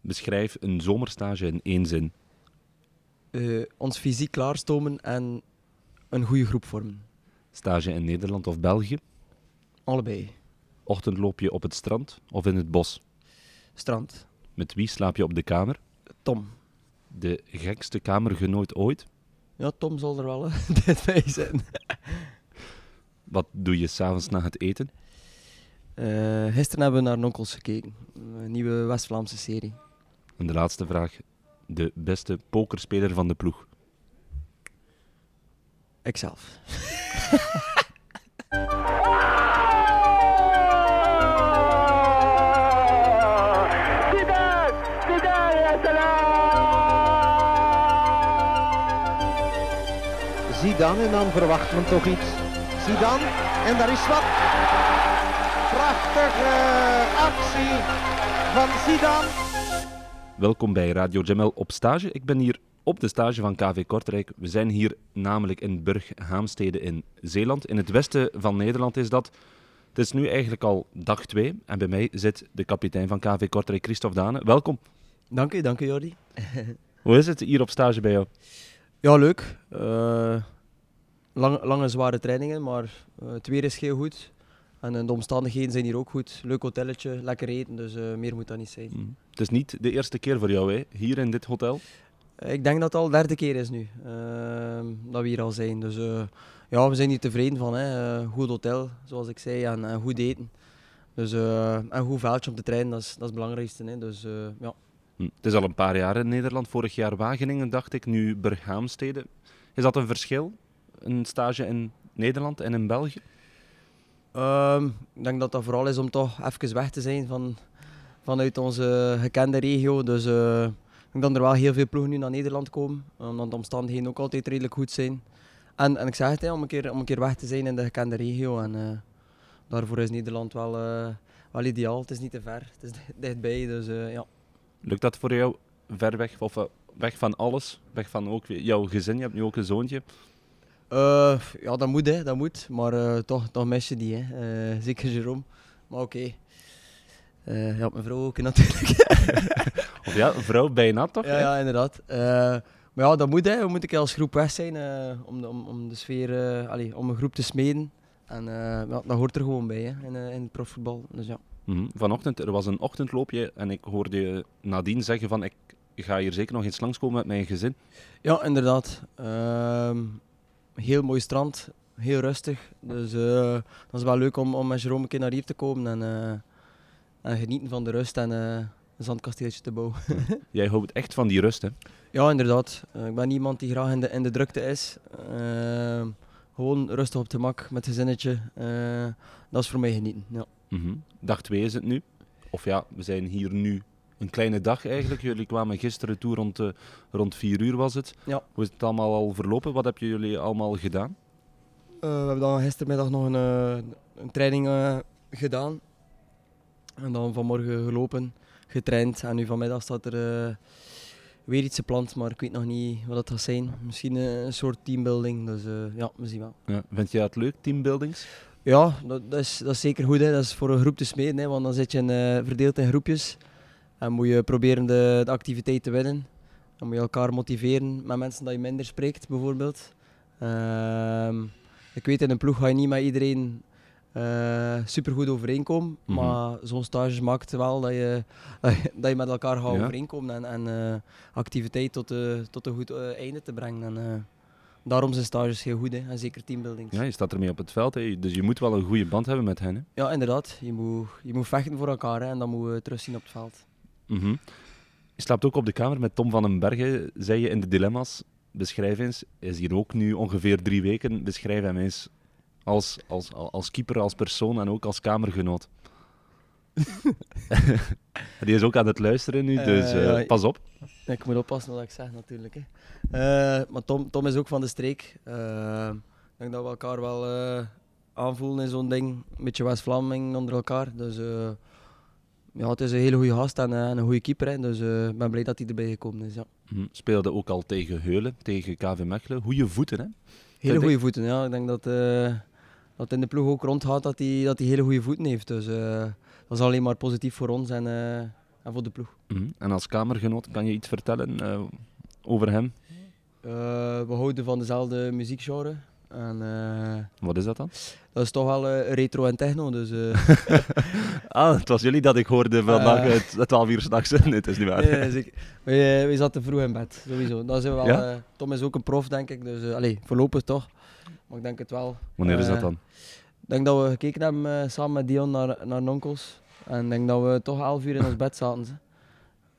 Beschrijf een zomerstage in één zin. Eh, ons fysiek klaarstomen en een goede groep vormen. Stage in Nederland of België. Allebei. Ochtendloopje op het strand of in het bos. Strand. Met wie slaap je op de kamer? Tom. De gekste kamergenoot ooit. Ja, Tom zal er wel dit bij zijn. Wat doe je s'avonds na het eten? Eh, gisteren hebben we naar Nonkels gekeken. Een nieuwe West-Vlaamse serie. En de laatste vraag. De beste pokerspeler van de ploeg. Ikzelf. Zidane Zidane يا Zidane en dan verwacht men toch iets. Zidane en daar is wat. Prachtige actie van Zidane. Welkom bij Radio Jamel op stage. Ik ben hier op de stage van KV Kortrijk. We zijn hier namelijk in Burg Haamstede in Zeeland. In het westen van Nederland is dat. Het is nu eigenlijk al dag 2 en bij mij zit de kapitein van KV Kortrijk, Christophe Dane. Welkom. Dank u, dank u Jordi. Hoe is het hier op stage bij jou? Ja, leuk. Eh, lange, lange, zware trainingen, maar uh, het weer is heel goed. En uh, de omstandigheden zijn hier ook goed. Leuk hotelletje, lekker eten, dus uh, meer moet dat niet zijn. Mm. Het is niet de eerste keer voor jou, hè? hier in dit hotel? Ik denk dat het al de derde keer is nu ehm, dat we hier al zijn. Dus ja, we zijn hier tevreden van. Hè. goed hotel, zoals ik zei, en, en goed eten. Dus, een goed veldje om te trainen, dat is, dat is het belangrijkste. Hè. Dus, ja. Hm. Het is al een paar jaar in Nederland. Vorig jaar Wageningen, dacht ik. Nu Berghaamstede. Is dat een verschil? Een stage in Nederland en in België? Um, ik denk dat dat vooral is om toch even weg te zijn van, vanuit onze gekende regio. Dus uh, ik denk dat er wel heel veel ploegen nu naar Nederland komen. Omdat de omstandigheden ook altijd redelijk goed zijn. En, en ik zeg het, om, een keer, om een keer weg te zijn in de gekende regio. En uh, daarvoor is Nederland wel, uh, wel ideaal. Het is niet te ver, het is dichtbij. Dus, ja. Lukt dat voor jou ver weg? Of weg van alles? Weg van ook jouw gezin? Je hebt nu ook een zoontje. Uh, ja, dat moet, hè, dat moet. Maar uh, toch, toch mis je die. Hè. Uh, zeker Jerome. Maar oké. Okay. ja, mijn vrouw ook natuurlijk. of ja, vrouw bijna toch? Ja, ja inderdaad. maar ja, dat moet. Hè. We moeten als groep weg zijn om, de, om, om de sfeer, allee, om een groep te smeden. En ja, dat hoort er gewoon bij hè, in, in het profvoetbal. Dus ja. Mm -hmm. Vanochtend, er was een ochtendloopje en ik hoorde je nadien zeggen van ik ga hier zeker nog eens langskomen met mijn gezin. Ja, inderdaad. Uh, heel mooi strand, heel rustig. Dus uh, dat is wel leuk om, om met Jerome een keer naar hier te komen en, uh, en genieten van de rust en uh, een zandkasteeltje te bouwen. Jij houdt echt van die rust, hè? Ja, inderdaad. ik ben iemand die graag in de, in de drukte is. gewoon rustig op het gemak met gezinnetje. dat is voor mij genieten. Ja. Mm -hmm. Dag 2 is het nu. Of ja, we zijn hier nu een kleine dag eigenlijk. Jullie kwamen gisteren toe rond, uh, rond 4 uur was het. Ja. Hoe is het allemaal al verlopen? Wat hebben jullie allemaal gedaan? Uh, we hebben dan gistermiddag nog een, uh, een training gedaan. En dan vanmorgen gelopen, getraind. En nu vanmiddag staat er weer iets gepland, maar ik weet nog niet wat dat gaat zijn. Misschien een soort teambuilding, dus ja, we zien wel. Ja. Vind je dat leuk, teambuildings? Ja, dat, dat, is, dat is zeker goed. Hè. Dat is voor een groep te smeden, hè, want dan zit je in, verdeeld in groepjes. En moet je proberen de, de activiteit te winnen. Dan moet je elkaar motiveren met mensen dat je minder spreekt, bijvoorbeeld. Uh, ik weet, in een ploeg ga je niet met iedereen uh, supergoed overeenkomen. Mm -hmm. Maar zo'n stage maakt wel dat je, dat je met elkaar gaat ja. overeenkomen en, en uh, activiteit tot, de, tot een goed uh, einde te brengen. En, daarom zijn stages heel goed, hè. en zeker teambuilding. Ja, je staat ermee op het veld, hè. dus je moet wel een goede band hebben met hen. Hè. Ja, inderdaad. Je moet, je moet vechten voor elkaar hè, en dan moet je terugzien op het veld. Mm -hmm. Je slaapt ook op de kamer met Tom van den Bergen, zei je in de dilemma's. Beschrijf eens, hij is hier ook nu ongeveer drie weken. Beschrijf hem eens als, als, als keeper, als persoon en ook als kamergenoot. Die is ook aan het luisteren nu, dus uh, uh, pas op. Ik moet oppassen wat ik zeg natuurlijk. Hè. Uh, maar Tom, Tom is ook van de streek. ik denk dat we elkaar wel aanvoelen in zo'n ding. Een beetje West-Vlaming onder elkaar. Dus ja, het is een hele goede gast en, en een goede keeper. Hè. Dus ik ben blij dat hij erbij gekomen is. Ja. Mm, speelde ook al tegen Heulen, tegen KV Mechelen. Goede voeten, hè? Hele goede voeten, ja. Ik denk dat, uh, dat in de ploeg ook rondgaat dat hij dat hele goede voeten heeft. Dus dat is alleen maar positief voor ons en, en voor de ploeg. Mhm. En als kamergenoot, kan je iets vertellen eh, over hem? Eh, we houden van dezelfde muziekgenre. En eh, Wat is dat dan? dat is toch wel eh, retro en techno. Dus, eh, Ah, het was jullie dat ik hoorde vandaag Eh. het, het 12 uur s'nachts. nee, het is niet waar. nee, nee, zeker. Wij, wij zaten vroeg in bed, sowieso. Dat zijn we wel, Ja? Tom is ook een prof, denk ik. Dus, allee, voorlopig toch. Maar ik denk het wel. Wanneer is dat dan? Ik denk dat we gekeken hebben samen met Dion naar, naar Nonkels. En ik denk dat we toch 11 uur in ons bed zaten.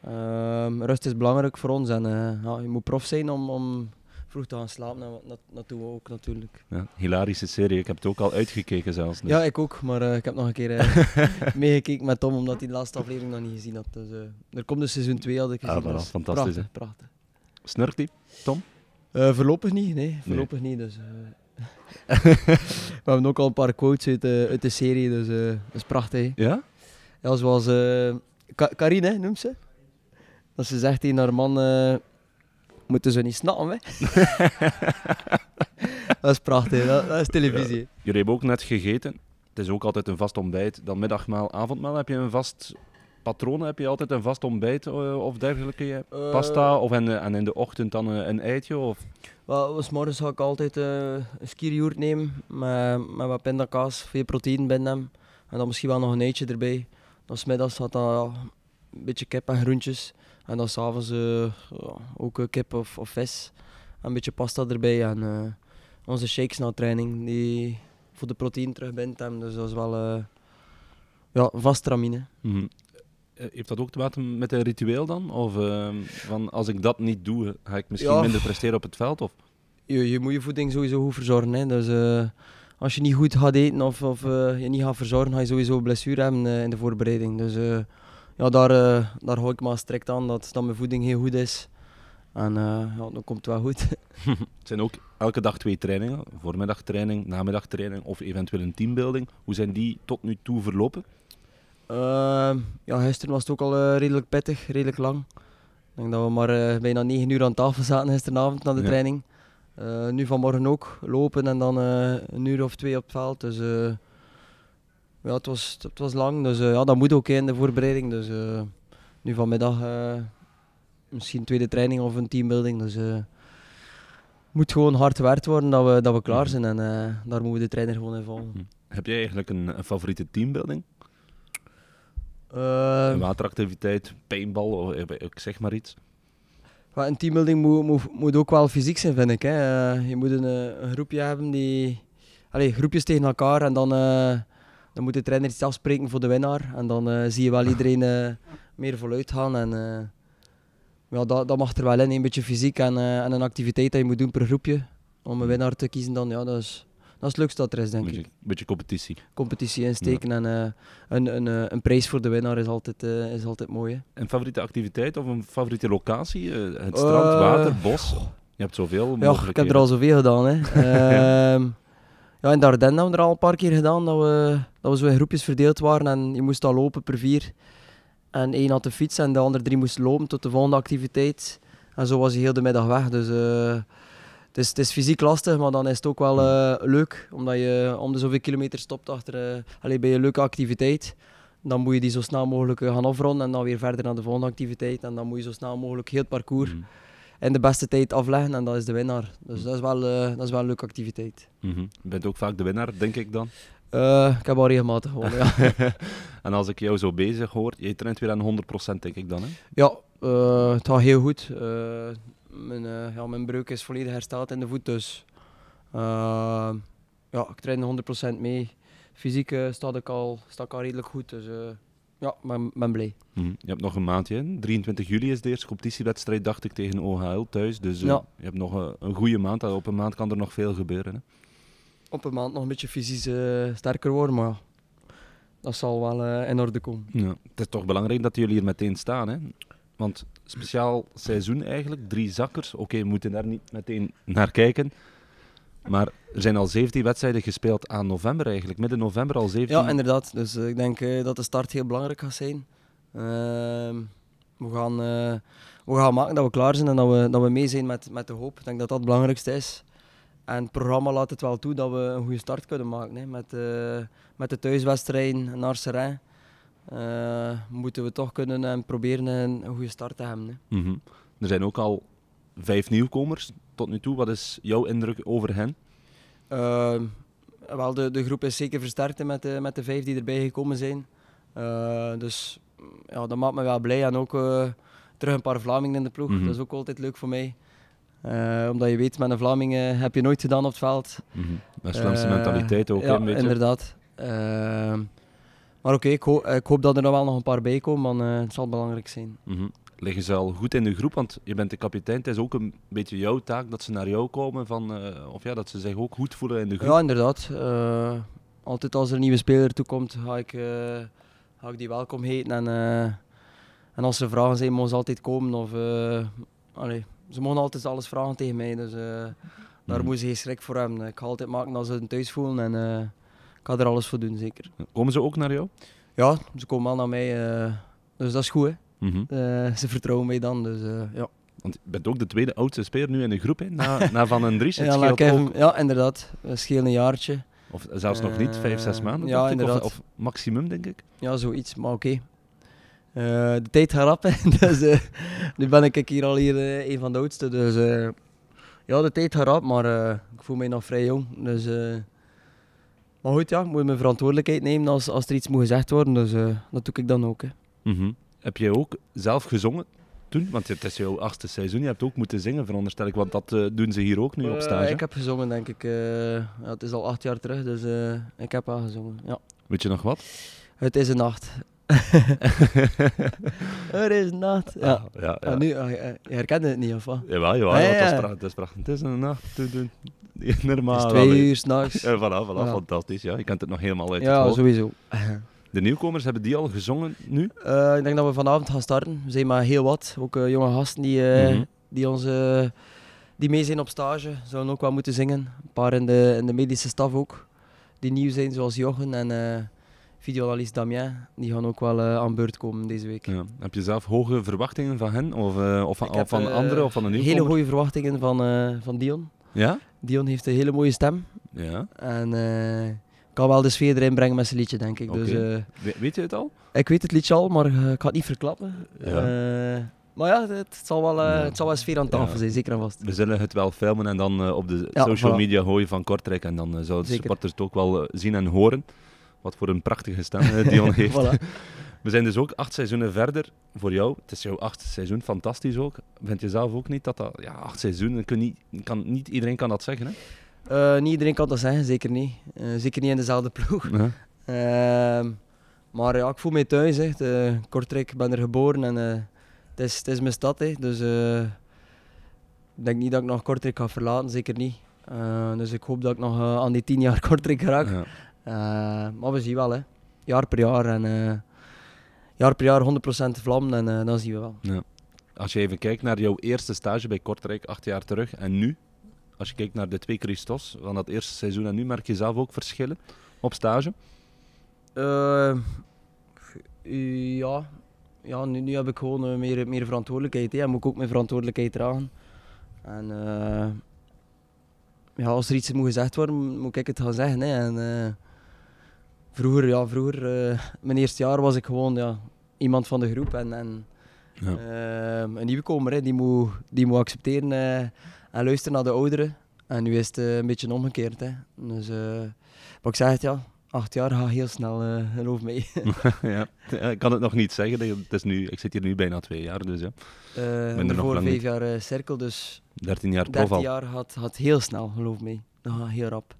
Ehm, rust is belangrijk voor ons. En ja, je moet prof zijn om, om vroeg te gaan slapen. En dat, dat doen we ook natuurlijk. Ja, hilarische serie. Ik heb het ook al uitgekeken zelfs. dus- Ja, ik ook. Maar eh, ik heb nog een keer eh, meegekeken met Tom, omdat hij de laatste aflevering nog niet gezien had. Dus, eh, er komt dus seizoen 2, had ik Ah, gezien. voilà, fantastisch, Prachtig, prachtig. Snurkt die? Eh, voorlopig niet, nee. Voorlopig niet. Dus, we hebben ook al een paar quotes uit, de- uit de serie, dus dat is prachtig. hè. Ja? Ja, zoals uh, Karine, noemt ze. Dat ze zegt tegen haar man, moeten ze niet snappen, hè? dat is prachtig, dat, dat is televisie. hè. Jullie hebben ook net gegeten. Het is ook altijd een vast ontbijt. Dan middagmaal, avondmaal. Heb je een vast patroon? Heb je altijd een vast ontbijt eh, of dergelijke? Eh, Pasta? Of en, en in de ochtend dan eh, een eitje? Of... Wel, s morgens ga ik altijd eh, een skierjoert nemen met, met wat pindakaas, veel proteïne binnen hem. En dan misschien wel nog een eitje erbij. Dan smiddags had dat ja, een beetje kip en groentjes. En dan s'avonds eh ook eh, kip of, of vis. En een beetje pasta erbij. En eh, onze shakes na training die voor de proteïne terugbindt. hem. Dus dat is wel ja, vast tramine. Mhm. Eh, Heeft dat ook te maken met een ritueel dan? Of van als ik dat niet doe, ga ik misschien Ja. minder presteren op het veld? Of? je, je moet je voeding sowieso goed verzorgen. Hè. Dus, als je niet goed gaat eten of, of je niet gaat verzorgen, ga je sowieso een blessure hebben in de voorbereiding. Dus ja, daar, eh, daar hou ik maar strikt aan dat, dat mijn voeding heel goed is. En eh, ja, dan komt het wel goed. Het zijn ook elke dag twee trainingen. Voormiddagtraining, namiddagtraining of eventueel een teambuilding. Hoe zijn die tot nu toe verlopen? Ehm, ja, gisteren was het ook al eh, redelijk pittig, redelijk lang. Ik denk dat we maar bijna 9 uur aan tafel zaten gisteravond na de Ja. training. Nu vanmorgen ook lopen en dan een uur of twee op het veld. Dus ja, het was, het was lang. Dus eh, ja, dat moet ook in de voorbereiding. Dus eh, nu vanmiddag eh, misschien een tweede training of een teambuilding. Dus eh moet gewoon hard gewerkt worden dat we, dat we klaar zijn. En daar moeten we de trainer gewoon in volgen. Heb jij eigenlijk een, een favoriete teambuilding? Een wateractiviteit, paintball, of ik zeg maar iets. Maar een teambuilding moet, moet, moet ook wel fysiek zijn, vind ik. Hè. Je moet een, een groepje hebben die... Allee, groepjes tegen elkaar en dan, dan moet de trainer iets afspreken voor de winnaar. En dan eh, zie je wel iedereen eh, meer voluit gaan. En, eh, ja, dat, dat mag er wel in, een beetje fysiek en, en een activiteit dat je moet doen per groepje. Om een winnaar te kiezen, dan, ja, dat, is, dat is het leukste dat er is, Een denk beetje, ik. beetje competitie. Competitie insteken en een, een, eh, een prijs voor de winnaar is altijd, is altijd mooi. Hè. Een favoriete activiteit of een favoriete locatie? Het strand, water, bos? Je hebt zoveel Ja, ik heb er al zoveel gedaan. Hè. Ja, in de Ardennen hebben we er al een paar keer gedaan dat we, dat we zo in groepjes verdeeld waren en je moest al lopen per vier. En één had de fiets en de andere drie moesten lopen tot de volgende activiteit. En zo was hij heel de middag weg. Dus eh, het, is, het is fysiek lastig, maar dan is het ook wel eh, leuk. Omdat je om de zoveel kilometer stopt achter, allee, bij een leuke activiteit. Dan moet je die zo snel mogelijk gaan afronden en dan weer verder naar de volgende activiteit. En dan moet je zo snel mogelijk heel het parcours Mhm. En de beste tijd afleggen en dat is de winnaar. Dus dat is wel, eh, dat is wel een leuke activiteit. Mhm. Je bent ook vaak de winnaar, denk ik dan. Eh, ik heb al regelmatig gewonnen, ja. en als ik jou zo bezig hoor, je traint weer aan 100% denk ik dan. Hè? ja, eh, het gaat heel goed. Mijn, ja, mijn breuk is volledig hersteld in de voet, dus ja, ik train 100% mee. Fysiek eh, sta, ik al, sta ik al redelijk goed, dus ja, ik ben, blij. Mhm. Je hebt nog een maandje. hè? 23 juli is de eerste competitiewedstrijd, dacht ik, tegen OHL thuis. Dus eh, Ja. je hebt nog een, een goede maand. Op een maand kan er nog veel gebeuren. Hè? Op een maand nog een beetje fysisch eh, sterker worden, maar dat zal wel eh, in orde komen. Ja. Het is toch belangrijk dat jullie hier meteen staan. Hè? Want speciaal seizoen eigenlijk, drie zakkers. Oké, we moeten daar niet meteen naar kijken. Maar er zijn al 17 wedstrijden gespeeld aan november eigenlijk. Midden november al 17. Ja, inderdaad. Dus eh, ik denk eh, dat de start heel belangrijk gaat zijn. Ehm, we, gaan, eh, we gaan maken dat we klaar zijn en dat we, dat we mee zijn met, met de hoop. Ik denk dat dat het belangrijkste is. En het programma laat het wel toe dat we een goede start kunnen maken. Hè, met, met de thuiswedstrijden naar Seraing. eh, moeten we toch kunnen en proberen een, een goede start te hebben. Hè. Mhm. Er zijn ook al vijf nieuwkomers tot nu toe. Wat is jouw indruk over hen? Ehm, wel, de, de groep is zeker versterkt met de, met de vijf die erbij gekomen zijn. Eh, dus ja, dat maakt me wel blij. En ook eh, terug een paar Vlamingen in de ploeg. Mhm. Dat is ook altijd leuk voor mij. Eh, omdat je weet, met een Vlaming heb je nooit gedaan op het veld. Met Vlaamse Eh, mentaliteit ook, ja, een beetje. inderdaad. Ehm, maar oké, ik, ho- ik hoop dat er nog wel nog een paar bij komen, want het zal belangrijk zijn. Mhm. Liggen ze al goed in de groep? Want je bent de kapitein. Het is ook een beetje jouw taak dat ze naar jou komen. Van, eh, of ja, dat ze zich ook goed voelen in de groep. Ja, inderdaad. Eh, altijd als er een nieuwe speler toekomt, ga ik, eh, ga ik die welkom heten. En, en als er vragen zijn, mogen ze altijd komen. Of, allee, ze mogen altijd alles vragen tegen mij. Dus daar Mhm. moeten ze geen schrik voor hebben. Ik ga altijd maken dat ze het thuis voelen. En ik ga er alles voor doen, zeker. Komen ze ook naar jou? Ja, ze komen wel naar mij. dus dat is goed. Hè. Mhm. Eh, ze vertrouwen mij dan. Dus, eh, ja. Want je bent ook de tweede oudste speler nu in de groep, hè? Na, na Van den Dries. Ja, scheelt ook. ja, inderdaad. Het scheelt een jaartje. Of zelfs nog niet, Eh, vijf, zes maanden. ja, inderdaad. Of, of maximum, denk ik. Ja, zoiets, maar oké. Eh, de tijd gaat rap, dus eh, nu ben ik hier al hier eh, een van de oudste. Dus eh, ja, de tijd gaat rap, maar eh, ik voel mij nog vrij jong. Dus, eh, maar goed, ja, ik moet mijn verantwoordelijkheid nemen als, als er iets moet gezegd worden. Dus eh, dat doe ik dan ook. Hè. Mhm. Heb jij ook zelf gezongen toen? Want het is jouw achtste seizoen. Je hebt ook moeten zingen, veronderstel ik. Want dat eh, doen ze hier ook nu op Eh, stage. ik heb gezongen, denk ik. eh, ja, het is al acht jaar terug, dus ik heb al gezongen. Ja. Weet je nog wat? Het is een nacht. het is een nacht. Ja. Ah, ja, ja. Ah, nu, ah, je je herkende het niet, of wat? Jawel, jawel. Ah, ja, ja. het is prachtig. Het is een nacht. Normaal. Het is twee uur s'nachts. Ja, voilà, voilà. Ja. Fantastisch. Ja. Je kent het nog helemaal uit Ja, sowieso. De nieuwkomers, hebben die al gezongen nu? Eh, ik denk dat we vanavond gaan starten. We zijn maar heel wat. Ook eh, jonge gasten die, eh, Mhm. die, ons, eh, die mee zijn op stage. Zouden ook wel moeten zingen. Een paar in de, in de medische staf ook. Die nieuw zijn, zoals Jochen en videoanalist Damien. Die gaan ook wel aan beurt komen deze week. Ja. Heb je zelf hoge verwachtingen van hen? Of, of van, heb, van anderen? Of van een Hele nieuwkomer? goede verwachtingen van, van Dion. Ja? Dion heeft een hele mooie stem. Ja. En kan wel de sfeer erin brengen met zijn liedje, denk ik. Dus, eh, We- weet je het al? Ik weet het liedje al, maar eh, ik ga het niet verklappen. Ja. Eh, maar ja, het, zal wel, eh, het zal wel sfeer aan tafel Ja. zijn, zeker en vast. We zullen het wel filmen en dan eh, op de Ja, social voilà. media gooien van Kortrijk. En dan eh, zouden de supporters het ook wel eh, zien en horen. Wat voor een prachtige stem eh, Dion heeft. Voilà. We zijn dus ook acht seizoenen verder voor jou. Het is jouw achtste seizoen, fantastisch ook. Vind je zelf ook niet dat dat... Ja, acht seizoenen, kun niet, kan, niet iedereen kan dat zeggen, hè? Eh, niet iedereen kan dat zeggen, zeker niet. Eh, zeker niet in dezelfde ploeg. Ja. Ehm, maar ja, ik voel mij thuis. Hè. De, Kortrijk, ik ben er geboren en eh, het, is, het is mijn stad. Hè. Dus eh, ik denk niet dat ik nog Kortrijk ga verlaten, zeker niet. Eh, dus ik hoop dat ik nog eh, aan die tien jaar Kortrijk raak. Ja. Eh, maar we zien wel, hè. jaar per jaar. En, eh, jaar per jaar 100% vlam en eh, dan zien we wel. Als je even kijkt naar jouw eerste stage bij Kortrijk, acht jaar terug, en nu, als je kijkt naar de twee Christos van dat eerste seizoen en nu, merk je zelf ook verschillen op stage? Eh, ja, ja nu, heb ik gewoon eh, meer, meer verantwoordelijkheid. Hè. En moet ik ook mijn verantwoordelijkheid dragen. En eh, ja, als er iets moet gezegd worden, moet ik het gaan zeggen. Hè. En, vroeger, ja, vroeger mijn eerste jaar was ik gewoon ja, iemand van de groep. En, en Ja. eh, een nieuwkomer, hè, die, moet, die moet accepteren eh, en luisteren naar de ouderen. En nu is het eh, een beetje omgekeerd. Hè. Dus, eh, maar ik zeg het ja, acht jaar gaat heel snel, geloof mij. ja. Ik kan het nog niet zeggen. Het is nu, ik zit hier nu bijna twee jaar, dus ja. Nog voor lang vijf niet. jaar cirkel, dus 13 jaar prof 13 al. jaar gaat, gaat heel snel, geloof mij. Dat gaat heel rap.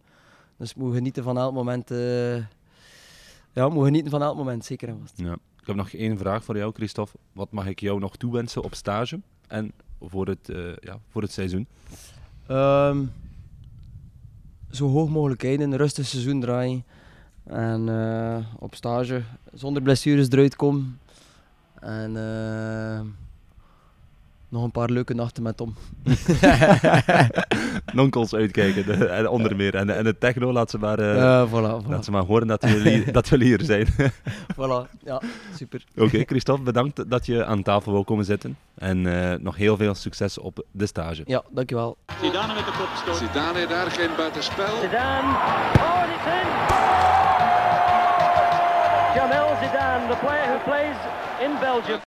Dus moet genieten van elk moment. ja, moet genieten van elk moment, zeker en vast. Ja. Ik heb nog één vraag voor jou, Christophe. Wat mag ik jou nog toewensen op stage en voor het, eh, ja, voor het seizoen? Ehm, zo hoog mogelijk een rustig seizoen draaien. En eh, op stage zonder blessures eruit komen. En eh, nog een paar leuke nachten met Tom. Nonkels uitkijken, de, en onder meer. En, en de techno, laat ze maar, eh, Ja, voilà, laat voilà. ze maar horen dat jullie, dat jullie hier zijn. voilà. Ja, super. Oké, Christophe, bedankt dat je aan tafel wil komen zitten. En eh, nog heel veel succes op de stage. Ja, dankjewel. Zidane met de kopstoot. Zidane daar geen buitenspel. Zidane. Oh, het is in! Jamel Zidane, the player who plays in Belgium.